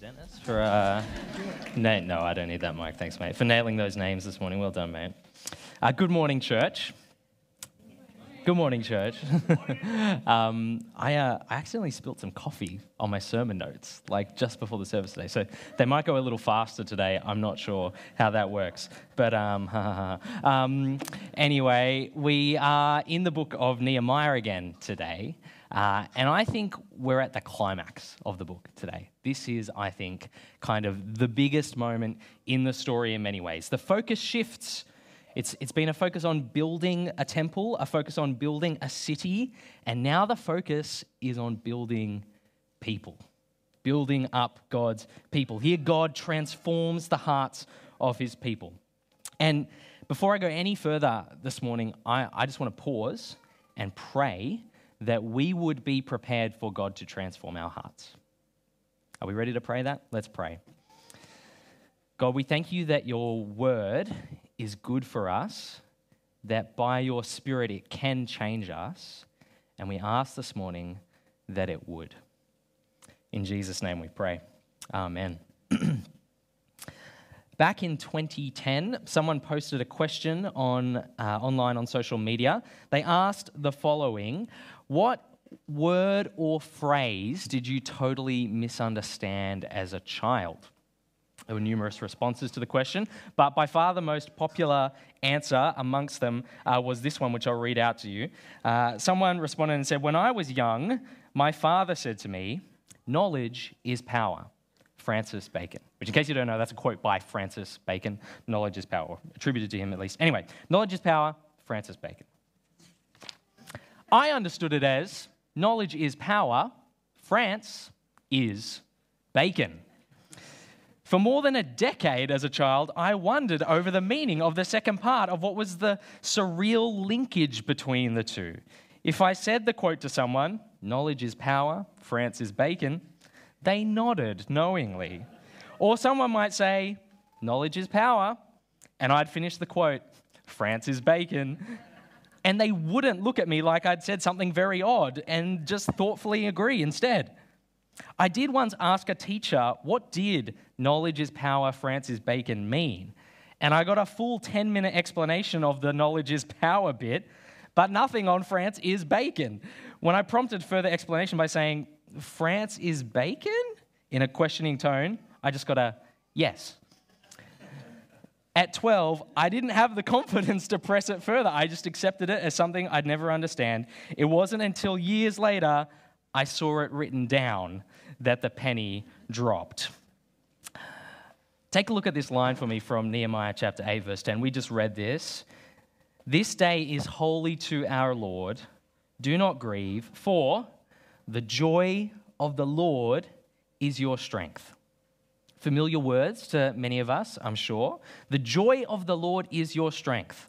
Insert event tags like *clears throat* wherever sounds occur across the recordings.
Dennis, for uh, no, no, I don't need that mic. Thanks, mate, for nailing those names this morning. Well done, mate. Uh, good morning, church. Good morning, church. *laughs* um, I, uh, I accidentally spilled some coffee on my sermon notes, like just before the service today. So they might go a little faster today. I'm not sure how that works. But um, *laughs* um, anyway, we are in the book of Nehemiah again today. Uh, and I think we're at the climax of the book today. This is, I think, kind of the biggest moment in the story in many ways. The focus shifts. It's, it's been a focus on building a temple, a focus on building a city, and now the focus is on building people, building up God's people. Here, God transforms the hearts of his people. And before I go any further this morning, I, I just want to pause and pray that we would be prepared for God to transform our hearts. Are we ready to pray that? Let's pray. God, we thank you that your word is good for us, that by your spirit it can change us, and we ask this morning that it would. In Jesus' name we pray. Amen. *clears throat* Back in 2010, someone posted a question on, uh, online on social media. They asked the following What word or phrase did you totally misunderstand as a child? There were numerous responses to the question, but by far the most popular answer amongst them uh, was this one, which I'll read out to you. Uh, someone responded and said, When I was young, my father said to me, Knowledge is power. Francis Bacon. Which, in case you don't know, that's a quote by Francis Bacon. Knowledge is power, attributed to him at least. Anyway, knowledge is power, Francis Bacon. I understood it as knowledge is power, France is bacon. For more than a decade as a child, I wondered over the meaning of the second part of what was the surreal linkage between the two. If I said the quote to someone, knowledge is power, France is bacon, they nodded knowingly. Or someone might say, knowledge is power, and I'd finish the quote, France is bacon. And they wouldn't look at me like I'd said something very odd and just thoughtfully agree instead. I did once ask a teacher, what did knowledge is power, France is bacon mean? And I got a full 10 minute explanation of the knowledge is power bit, but nothing on France is bacon. When I prompted further explanation by saying, France is bacon? In a questioning tone, I just got a yes. At 12, I didn't have the *laughs* confidence to press it further. I just accepted it as something I'd never understand. It wasn't until years later I saw it written down that the penny dropped. Take a look at this line for me from Nehemiah chapter 8, verse 10. We just read this. This day is holy to our Lord. Do not grieve, for the joy of the Lord is your strength. Familiar words to many of us, I'm sure. The joy of the Lord is your strength.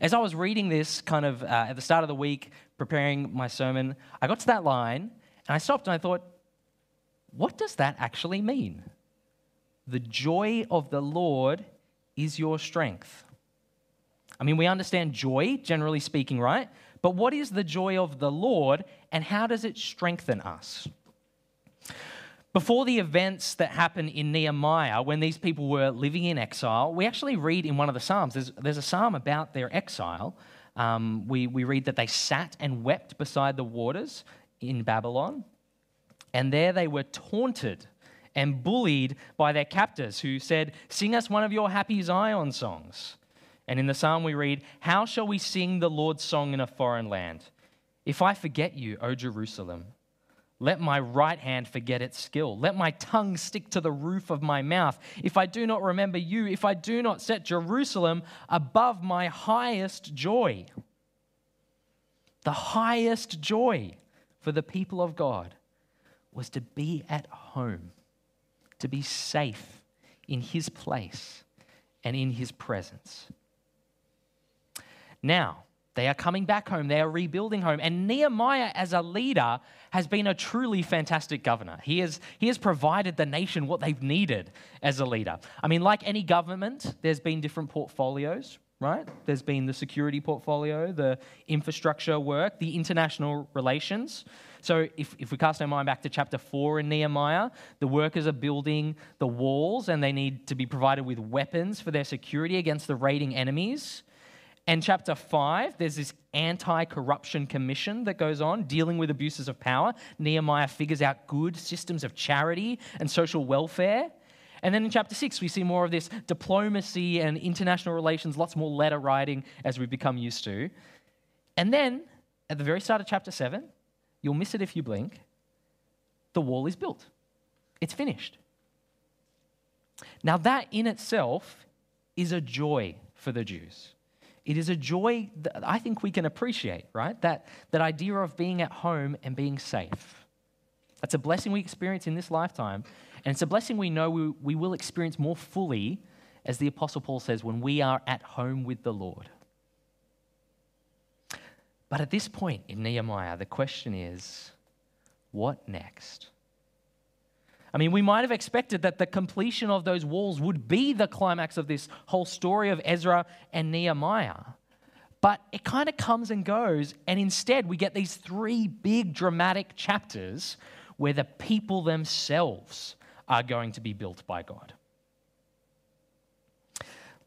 As I was reading this kind of uh, at the start of the week, preparing my sermon, I got to that line and I stopped and I thought, what does that actually mean? The joy of the Lord is your strength. I mean, we understand joy, generally speaking, right? But what is the joy of the Lord and how does it strengthen us? Before the events that happen in Nehemiah, when these people were living in exile, we actually read in one of the Psalms, there's, there's a psalm about their exile. Um, we, we read that they sat and wept beside the waters in Babylon, and there they were taunted and bullied by their captors who said, Sing us one of your happy Zion songs. And in the psalm, we read, How shall we sing the Lord's song in a foreign land? If I forget you, O Jerusalem, let my right hand forget its skill. Let my tongue stick to the roof of my mouth. If I do not remember you, if I do not set Jerusalem above my highest joy. The highest joy for the people of God was to be at home, to be safe in His place and in His presence. Now, they are coming back home. They are rebuilding home. And Nehemiah, as a leader, has been a truly fantastic governor. He has, he has provided the nation what they've needed as a leader. I mean, like any government, there's been different portfolios, right? There's been the security portfolio, the infrastructure work, the international relations. So if, if we cast our mind back to chapter 4 in Nehemiah, the workers are building the walls and they need to be provided with weapons for their security against the raiding enemies. And chapter 5, there's this anti corruption commission that goes on dealing with abuses of power. Nehemiah figures out good systems of charity and social welfare. And then in chapter 6, we see more of this diplomacy and international relations, lots more letter writing as we've become used to. And then at the very start of chapter 7, you'll miss it if you blink, the wall is built. It's finished. Now, that in itself is a joy for the Jews. It is a joy that I think we can appreciate, right? That, that idea of being at home and being safe. That's a blessing we experience in this lifetime, and it's a blessing we know we, we will experience more fully, as the Apostle Paul says, when we are at home with the Lord. But at this point in Nehemiah, the question is what next? I mean, we might have expected that the completion of those walls would be the climax of this whole story of Ezra and Nehemiah. But it kind of comes and goes, and instead we get these three big dramatic chapters where the people themselves are going to be built by God.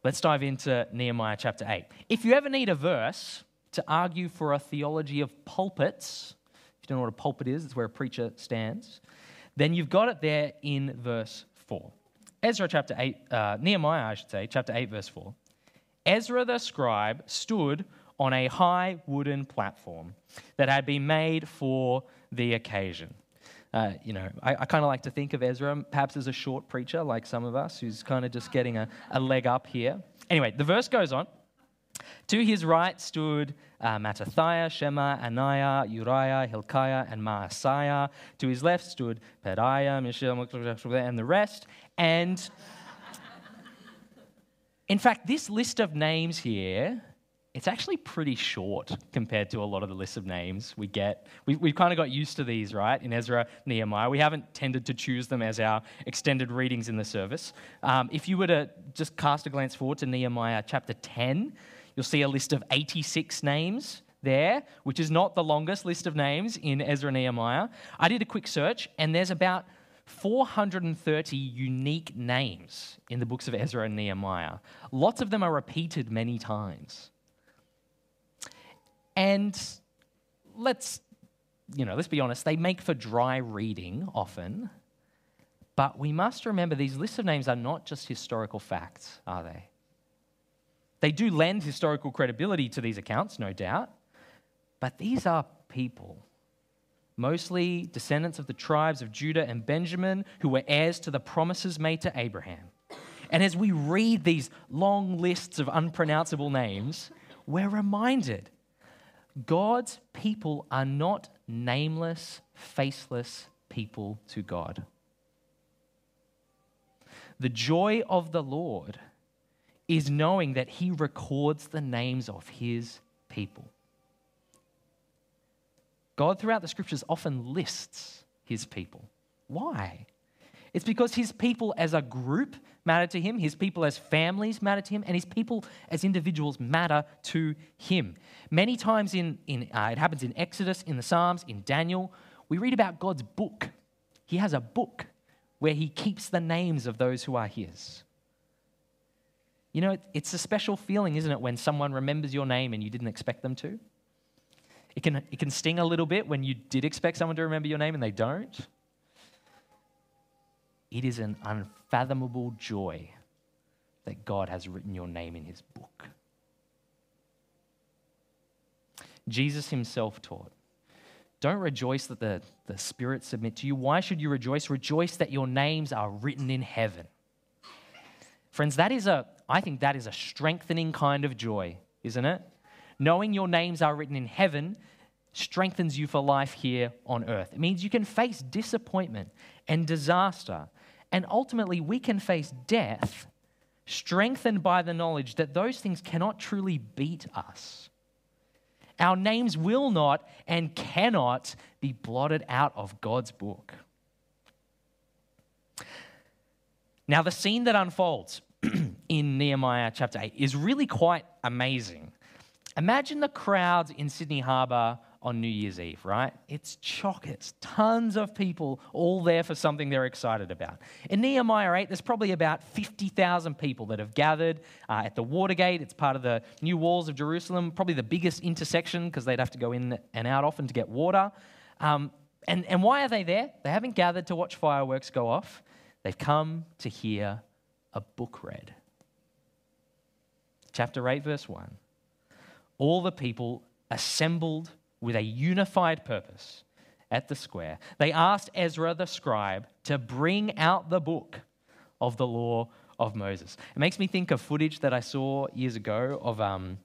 Let's dive into Nehemiah chapter 8. If you ever need a verse to argue for a theology of pulpits, if you don't know what a pulpit is, it's where a preacher stands, then you've got it there in verse 4. Ezra chapter 8, uh, Nehemiah, I should say, chapter 8, verse 4. Ezra the scribe stood on a high wooden platform that had been made for the occasion. Uh, you know, I, I kind of like to think of Ezra perhaps as a short preacher, like some of us, who's kind of just getting a, a leg up here. Anyway, the verse goes on. To his right stood uh, Mattithiah, Shema, Anaiah, Uriah, Hilkiah, and Maaseiah. To his left stood Pedaiah, Mishael, and the rest. And in fact, this list of names here it's actually pretty short compared to a lot of the lists of names we get. We, we've kind of got used to these, right, in Ezra, Nehemiah. We haven't tended to choose them as our extended readings in the service. Um, if you were to just cast a glance forward to Nehemiah chapter 10, you'll see a list of 86 names there, which is not the longest list of names in Ezra and Nehemiah. I did a quick search, and there's about 430 unique names in the books of Ezra and Nehemiah. Lots of them are repeated many times. And let's, you know, let's be honest, they make for dry reading often. But we must remember these lists of names are not just historical facts, are they? They do lend historical credibility to these accounts, no doubt. But these are people, mostly descendants of the tribes of Judah and Benjamin, who were heirs to the promises made to Abraham. And as we read these long lists of unpronounceable names, we're reminded God's people are not nameless, faceless people to God. The joy of the Lord is knowing that He records the names of His people. God, throughout the scriptures, often lists His people. Why? It's because his people as a group matter to him, his people as families matter to him, and his people as individuals matter to him. Many times in, in uh, it happens in Exodus, in the Psalms, in Daniel, we read about God's book. He has a book where he keeps the names of those who are his. You know, it's a special feeling, isn't it, when someone remembers your name and you didn't expect them to? It can, it can sting a little bit when you did expect someone to remember your name and they don't. It is an unfathomable joy that God has written your name in his book. Jesus himself taught don't rejoice that the, the Spirit submit to you. Why should you rejoice? Rejoice that your names are written in heaven. Friends, that is a, I think that is a strengthening kind of joy, isn't it? Knowing your names are written in heaven strengthens you for life here on earth. It means you can face disappointment and disaster and ultimately, we can face death strengthened by the knowledge that those things cannot truly beat us. Our names will not and cannot be blotted out of God's book. Now, the scene that unfolds *clears throat* in Nehemiah chapter 8 is really quite amazing. Imagine the crowds in Sydney Harbour on New Year's Eve, right? It's chock, it's tons of people all there for something they're excited about. In Nehemiah 8, there's probably about 50,000 people that have gathered uh, at the Watergate. It's part of the new walls of Jerusalem, probably the biggest intersection because they'd have to go in and out often to get water. Um, and, and why are they there? They haven't gathered to watch fireworks go off, they've come to hear a book read. Chapter 8, verse 1. All the people assembled with a unified purpose at the square. They asked Ezra the scribe to bring out the book of the law of Moses. It makes me think of footage that I saw years ago of um,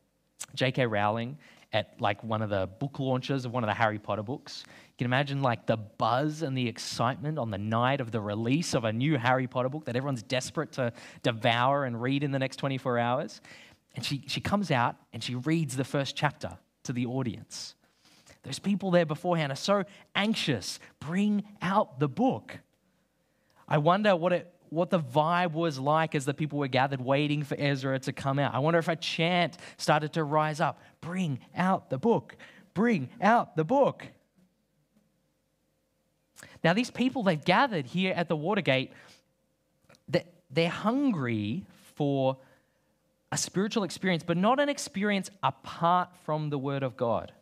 J.K. Rowling at like one of the book launches of one of the Harry Potter books. You can imagine like the buzz and the excitement on the night of the release of a new Harry Potter book that everyone's desperate to devour and read in the next 24 hours. And she, she comes out and she reads the first chapter to the audience. Those people there beforehand are so anxious. Bring out the book. I wonder what, it, what the vibe was like as the people were gathered waiting for Ezra to come out. I wonder if a chant started to rise up Bring out the book. Bring out the book. Now, these people they've gathered here at the Watergate, they're hungry for a spiritual experience, but not an experience apart from the Word of God.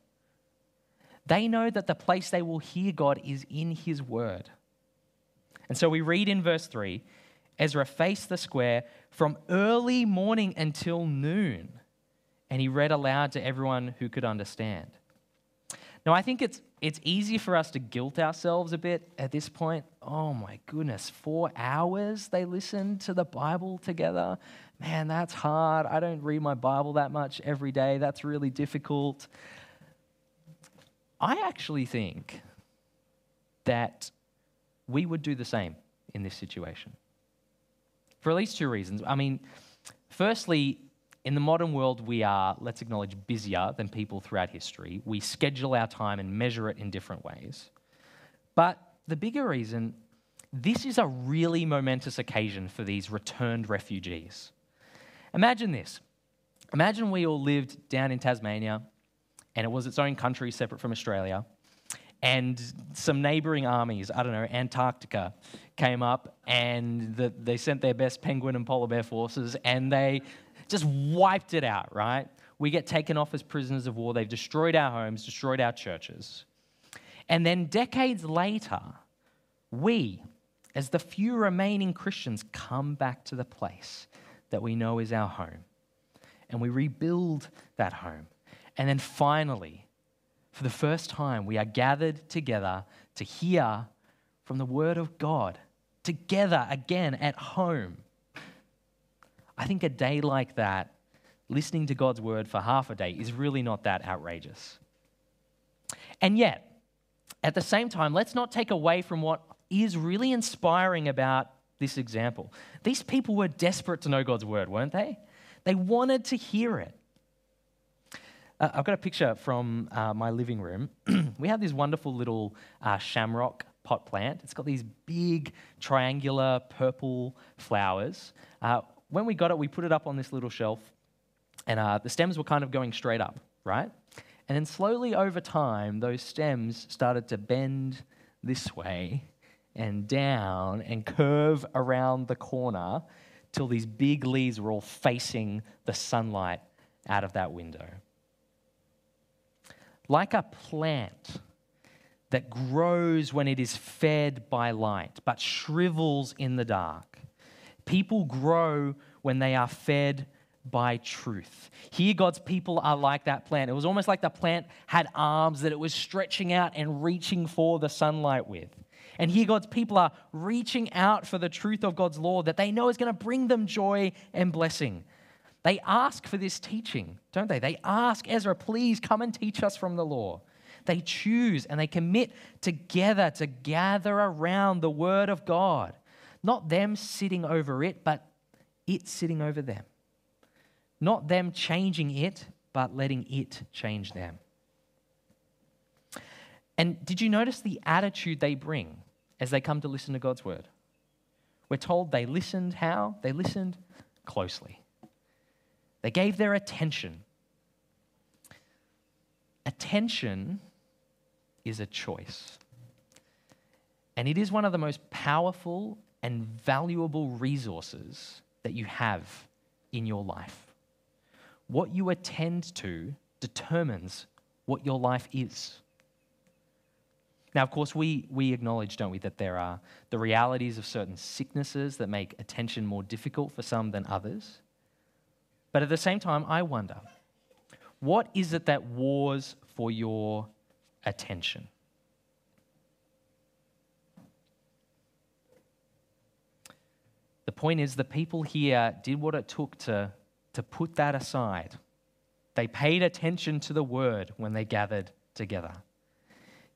They know that the place they will hear God is in His Word. And so we read in verse 3 Ezra faced the square from early morning until noon, and he read aloud to everyone who could understand. Now, I think it's, it's easy for us to guilt ourselves a bit at this point. Oh my goodness, four hours they listened to the Bible together. Man, that's hard. I don't read my Bible that much every day. That's really difficult. I actually think that we would do the same in this situation for at least two reasons. I mean, firstly, in the modern world, we are, let's acknowledge, busier than people throughout history. We schedule our time and measure it in different ways. But the bigger reason, this is a really momentous occasion for these returned refugees. Imagine this. Imagine we all lived down in Tasmania and it was its own country separate from Australia. And some neighboring armies, I don't know, Antarctica, came up and the, they sent their best penguin and polar bear forces and they just wiped it out, right? We get taken off as prisoners of war. They've destroyed our homes, destroyed our churches. And then decades later, we, as the few remaining Christians, come back to the place that we know is our home. And we rebuild that home. And then finally, for the first time, we are gathered together to hear from the Word of God, together again at home. I think a day like that, listening to God's Word for half a day, is really not that outrageous. And yet, at the same time, let's not take away from what is really inspiring about this example. These people were desperate to know God's Word, weren't they? They wanted to hear it. Uh, I've got a picture from uh, my living room. *clears throat* we have this wonderful little uh, shamrock pot plant. It's got these big triangular purple flowers. Uh, when we got it, we put it up on this little shelf, and uh, the stems were kind of going straight up, right? And then slowly over time, those stems started to bend this way and down and curve around the corner till these big leaves were all facing the sunlight out of that window like a plant that grows when it is fed by light, but shrivels in the dark. People grow when they are fed by truth. Here, God's people are like that plant. It was almost like the plant had arms that it was stretching out and reaching for the sunlight with. And here, God's people are reaching out for the truth of God's law that they know is going to bring them joy and blessing. They ask for this teaching, don't they? They ask Ezra, please come and teach us from the law. They choose and they commit together to gather around the word of God. Not them sitting over it, but it sitting over them. Not them changing it, but letting it change them. And did you notice the attitude they bring as they come to listen to God's word? We're told they listened how? They listened closely. They gave their attention. Attention is a choice. And it is one of the most powerful and valuable resources that you have in your life. What you attend to determines what your life is. Now, of course, we, we acknowledge, don't we, that there are the realities of certain sicknesses that make attention more difficult for some than others. But at the same time, I wonder what is it that wars for your attention? The point is, the people here did what it took to, to put that aside. They paid attention to the word when they gathered together.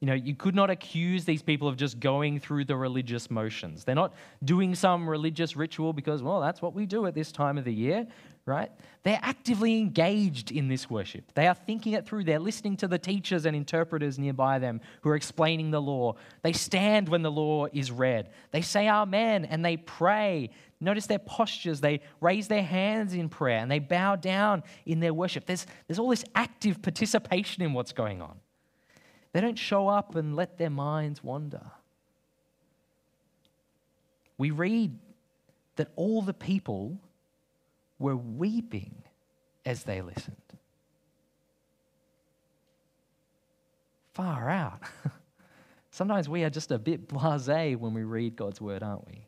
You know, you could not accuse these people of just going through the religious motions. They're not doing some religious ritual because, well, that's what we do at this time of the year, right? They're actively engaged in this worship. They are thinking it through. They're listening to the teachers and interpreters nearby them who are explaining the law. They stand when the law is read. They say amen and they pray. Notice their postures. They raise their hands in prayer and they bow down in their worship. There's, there's all this active participation in what's going on. They don't show up and let their minds wander. We read that all the people were weeping as they listened. Far out. *laughs* Sometimes we are just a bit blase when we read God's word, aren't we?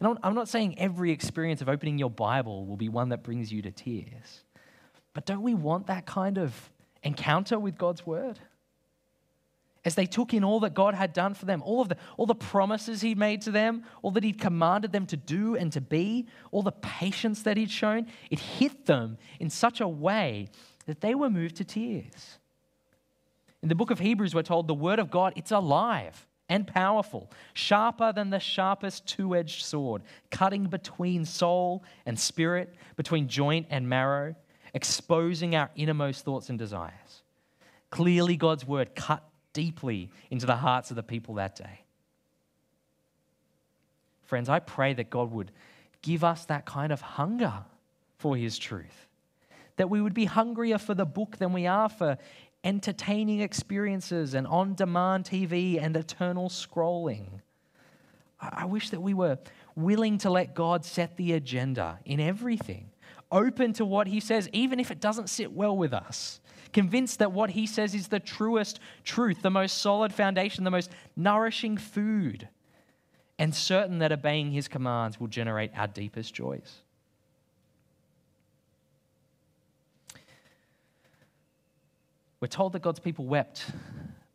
And I'm not saying every experience of opening your Bible will be one that brings you to tears. But don't we want that kind of encounter with God's word? As they took in all that God had done for them, all of the, all the promises He'd made to them, all that He'd commanded them to do and to be, all the patience that He'd shown, it hit them in such a way that they were moved to tears. In the book of Hebrews, we're told the Word of God, it's alive and powerful, sharper than the sharpest two edged sword, cutting between soul and spirit, between joint and marrow, exposing our innermost thoughts and desires. Clearly, God's Word cut deeply into the hearts of the people that day. Friends, I pray that God would give us that kind of hunger for His truth, that we would be hungrier for the book than we are for entertaining experiences and on demand TV and eternal scrolling. I wish that we were willing to let God set the agenda in everything, open to what He says, even if it doesn't sit well with us, convinced that what he says is the truest truth, the most solid foundation, the most nourishing food, and certain that obeying his commands will generate our deepest joys. We're told that God's people wept,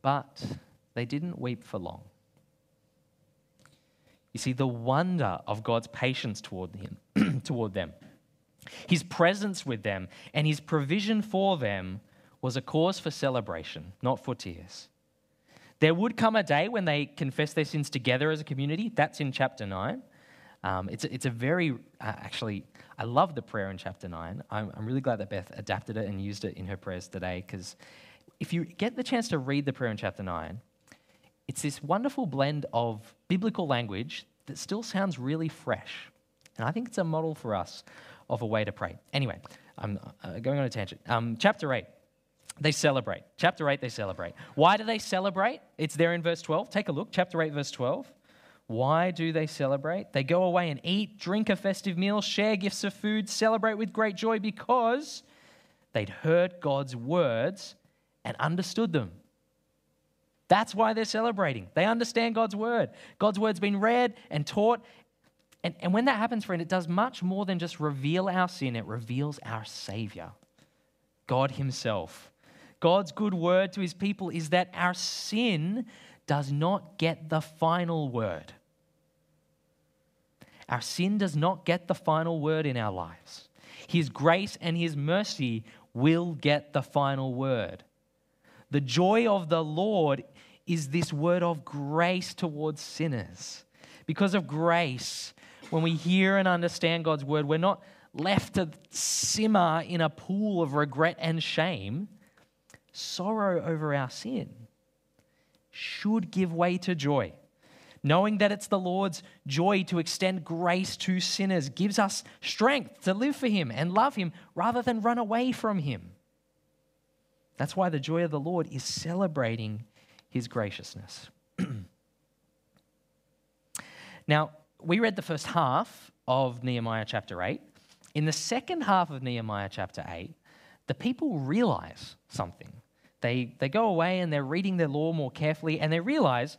but they didn't weep for long. You see, the wonder of God's patience toward, him, *clears throat* toward them, his presence with them, and his provision for them was a cause for celebration, not for tears. There would come a day when they confess their sins together as a community. That's in chapter 9. Um, it's, a, it's a very, uh, actually, I love the prayer in chapter 9. I'm, I'm really glad that Beth adapted it and used it in her prayers today because if you get the chance to read the prayer in chapter 9, it's this wonderful blend of biblical language that still sounds really fresh. And I think it's a model for us of a way to pray. Anyway, I'm uh, going on a tangent. Um, chapter 8. They celebrate. Chapter 8, they celebrate. Why do they celebrate? It's there in verse 12. Take a look. Chapter 8, verse 12. Why do they celebrate? They go away and eat, drink a festive meal, share gifts of food, celebrate with great joy because they'd heard God's words and understood them. That's why they're celebrating. They understand God's word. God's word's been read and taught. And, and when that happens, friend, it does much more than just reveal our sin, it reveals our Savior, God Himself. God's good word to his people is that our sin does not get the final word. Our sin does not get the final word in our lives. His grace and his mercy will get the final word. The joy of the Lord is this word of grace towards sinners. Because of grace, when we hear and understand God's word, we're not left to simmer in a pool of regret and shame sorrow over our sin should give way to joy. knowing that it's the Lord's joy to extend grace to sinners, gives us strength to live for Him and love Him rather than run away from Him. That's why the joy of the Lord is celebrating His graciousness. *clears throat* now, we read the first half of Nehemiah chapter 8. In the second half of Nehemiah chapter 8, the people realize something. They, they go away and they're reading their law more carefully and they realize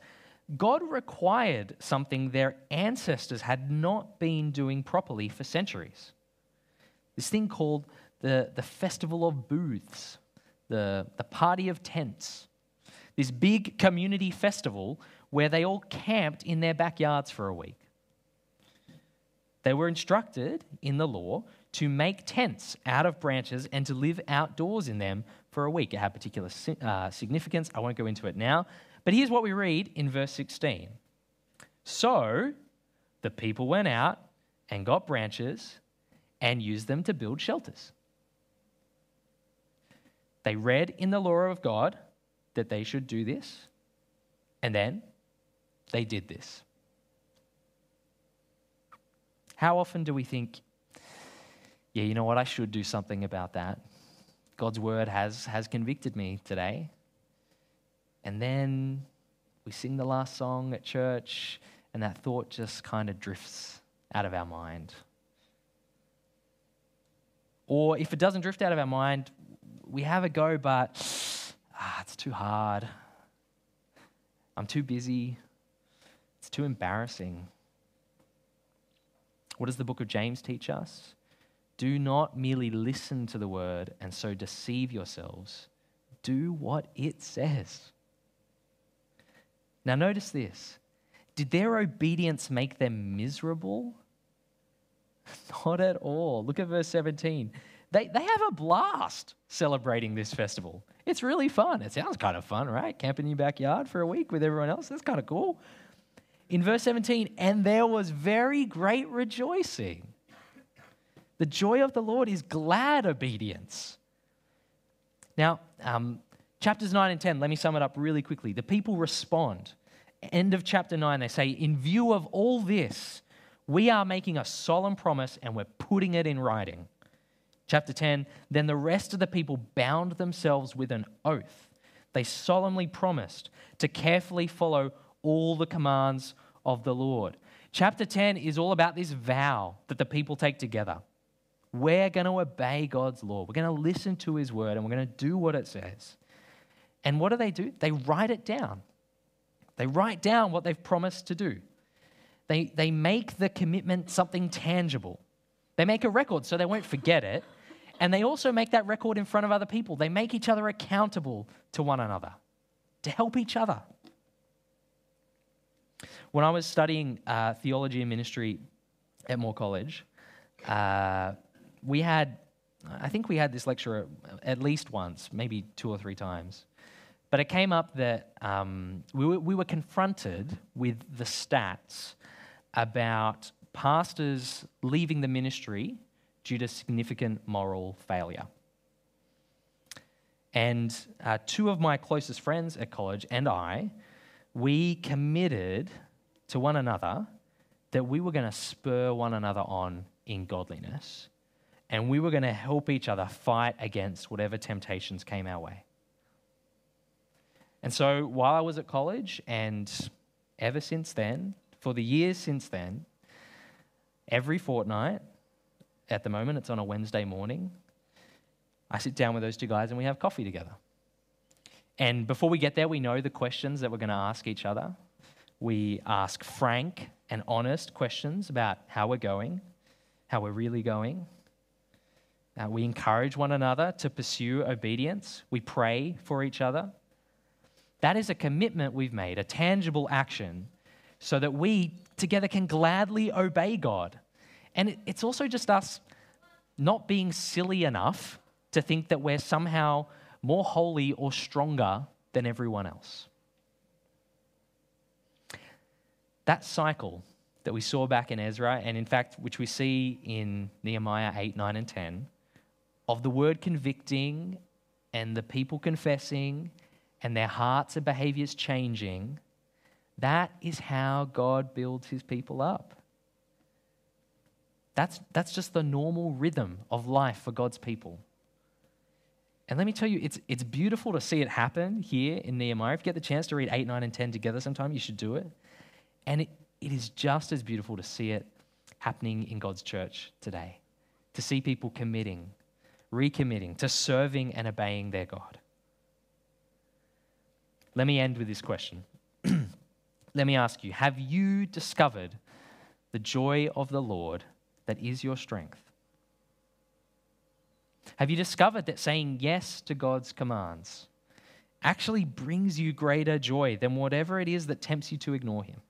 God required something their ancestors had not been doing properly for centuries. This thing called the, the Festival of Booths, the, the Party of Tents. This big community festival where they all camped in their backyards for a week. They were instructed in the law to make tents out of branches and to live outdoors in them for a week. It had particular uh, significance. I won't go into it now. But here's what we read in verse 16. So the people went out and got branches and used them to build shelters. They read in the law of God that they should do this, and then they did this. How often do we think, yeah, you know what, I should do something about that? God's word has, has convicted me today. And then we sing the last song at church, and that thought just kind of drifts out of our mind. Or if it doesn't drift out of our mind, we have a go, but ah, it's too hard. I'm too busy. It's too embarrassing. What does the book of James teach us? Do not merely listen to the word and so deceive yourselves. Do what it says. Now, notice this. Did their obedience make them miserable? *laughs* Not at all. Look at verse 17. They, they have a blast celebrating this festival. It's really fun. It sounds kind of fun, right? Camp in your backyard for a week with everyone else. That's kind of cool in verse 17, and there was very great rejoicing. The joy of the Lord is glad obedience. Now, um, chapters 9 and 10, let me sum it up really quickly. The people respond. End of chapter 9, they say, In view of all this, we are making a solemn promise and we're putting it in writing. Chapter 10, then the rest of the people bound themselves with an oath. They solemnly promised to carefully follow all the commands of the Lord. Chapter 10 is all about this vow that the people take together. We're going to obey God's law. We're going to listen to his word and we're going to do what it says. And what do they do? They write it down. They write down what they've promised to do. They, they make the commitment something tangible. They make a record so they won't forget it. And they also make that record in front of other people. They make each other accountable to one another to help each other. When I was studying uh, theology and ministry at Moore College, uh, we had, I think we had this lecture at least once, maybe two or three times. But it came up that um, we, were, we were confronted with the stats about pastors leaving the ministry due to significant moral failure. And uh, two of my closest friends at college and I, we committed to one another that we were going to spur one another on in godliness and we were going to help each other fight against whatever temptations came our way. And so while I was at college and ever since then, for the years since then, every fortnight, at the moment it's on a Wednesday morning, I sit down with those two guys and we have coffee together. And before we get there, we know the questions that we're going to ask each other. We ask frank and honest questions about how we're going, how we're really going. Uh, we encourage one another to pursue obedience. We pray for each other. That is a commitment we've made, a tangible action, so that we together can gladly obey God. And it's also just us not being silly enough to think that we're somehow more holy or stronger than everyone else. That cycle that we saw back in Ezra, and in fact, which we see in Nehemiah 8, 9, and 10, of the word convicting and the people confessing and their hearts and behaviors changing, That is how God builds his people up. That's, that's just the normal rhythm of life for God's people. And let me tell you, it's, it's beautiful to see it happen here in Nehemiah. If you get the chance to read 8, 9, and 10 together sometime, you should do it. And it, it is just as beautiful to see it happening in God's church today, to see people committing, recommitting to serving and obeying their God. Let me end with this question. *clears throat* Let me ask you Have you discovered the joy of the Lord that is your strength? Have you discovered that saying yes to God's commands actually brings you greater joy than whatever it is that tempts you to ignore Him?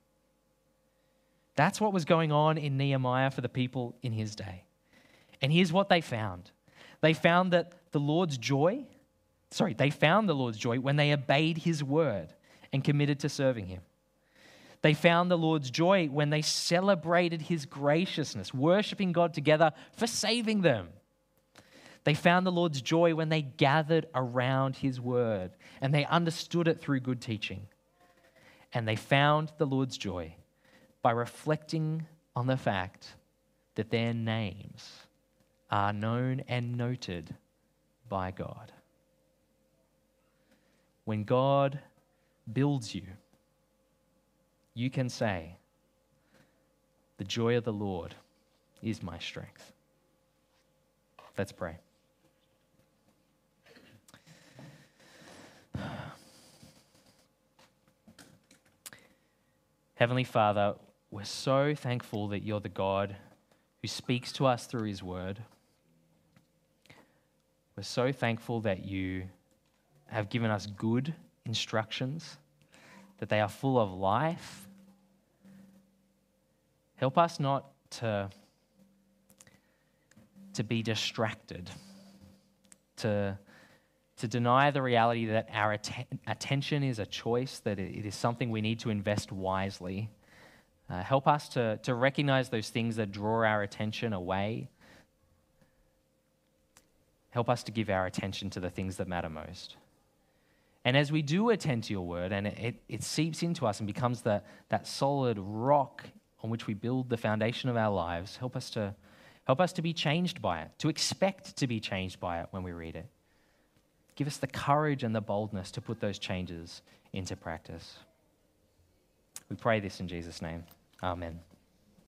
That's what was going on in Nehemiah for the people in his day. And here's what they found they found that the Lord's joy, sorry, they found the Lord's joy when they obeyed His word and committed to serving Him. They found the Lord's joy when they celebrated His graciousness, worshiping God together for saving them. They found the Lord's joy when they gathered around His word and they understood it through good teaching. And they found the Lord's joy by reflecting on the fact that their names are known and noted by God. When God builds you, you can say, The joy of the Lord is my strength. Let's pray. *sighs* Heavenly Father, we're so thankful that you're the God who speaks to us through his word. We're so thankful that you have given us good instructions, that they are full of life. Help us not to, to be distracted, to, to deny the reality that our att- attention is a choice, that it is something we need to invest wisely uh, help us to, to recognize those things that draw our attention away. Help us to give our attention to the things that matter most. And as we do attend to your word and it, it, seeps into us and becomes the, that solid rock on which we build the foundation of our lives, help us, to, help us to be changed by it, to expect to be changed by it when we read it. Give us the courage and the boldness to put those changes into practice. We pray this in Jesus' name. Amen.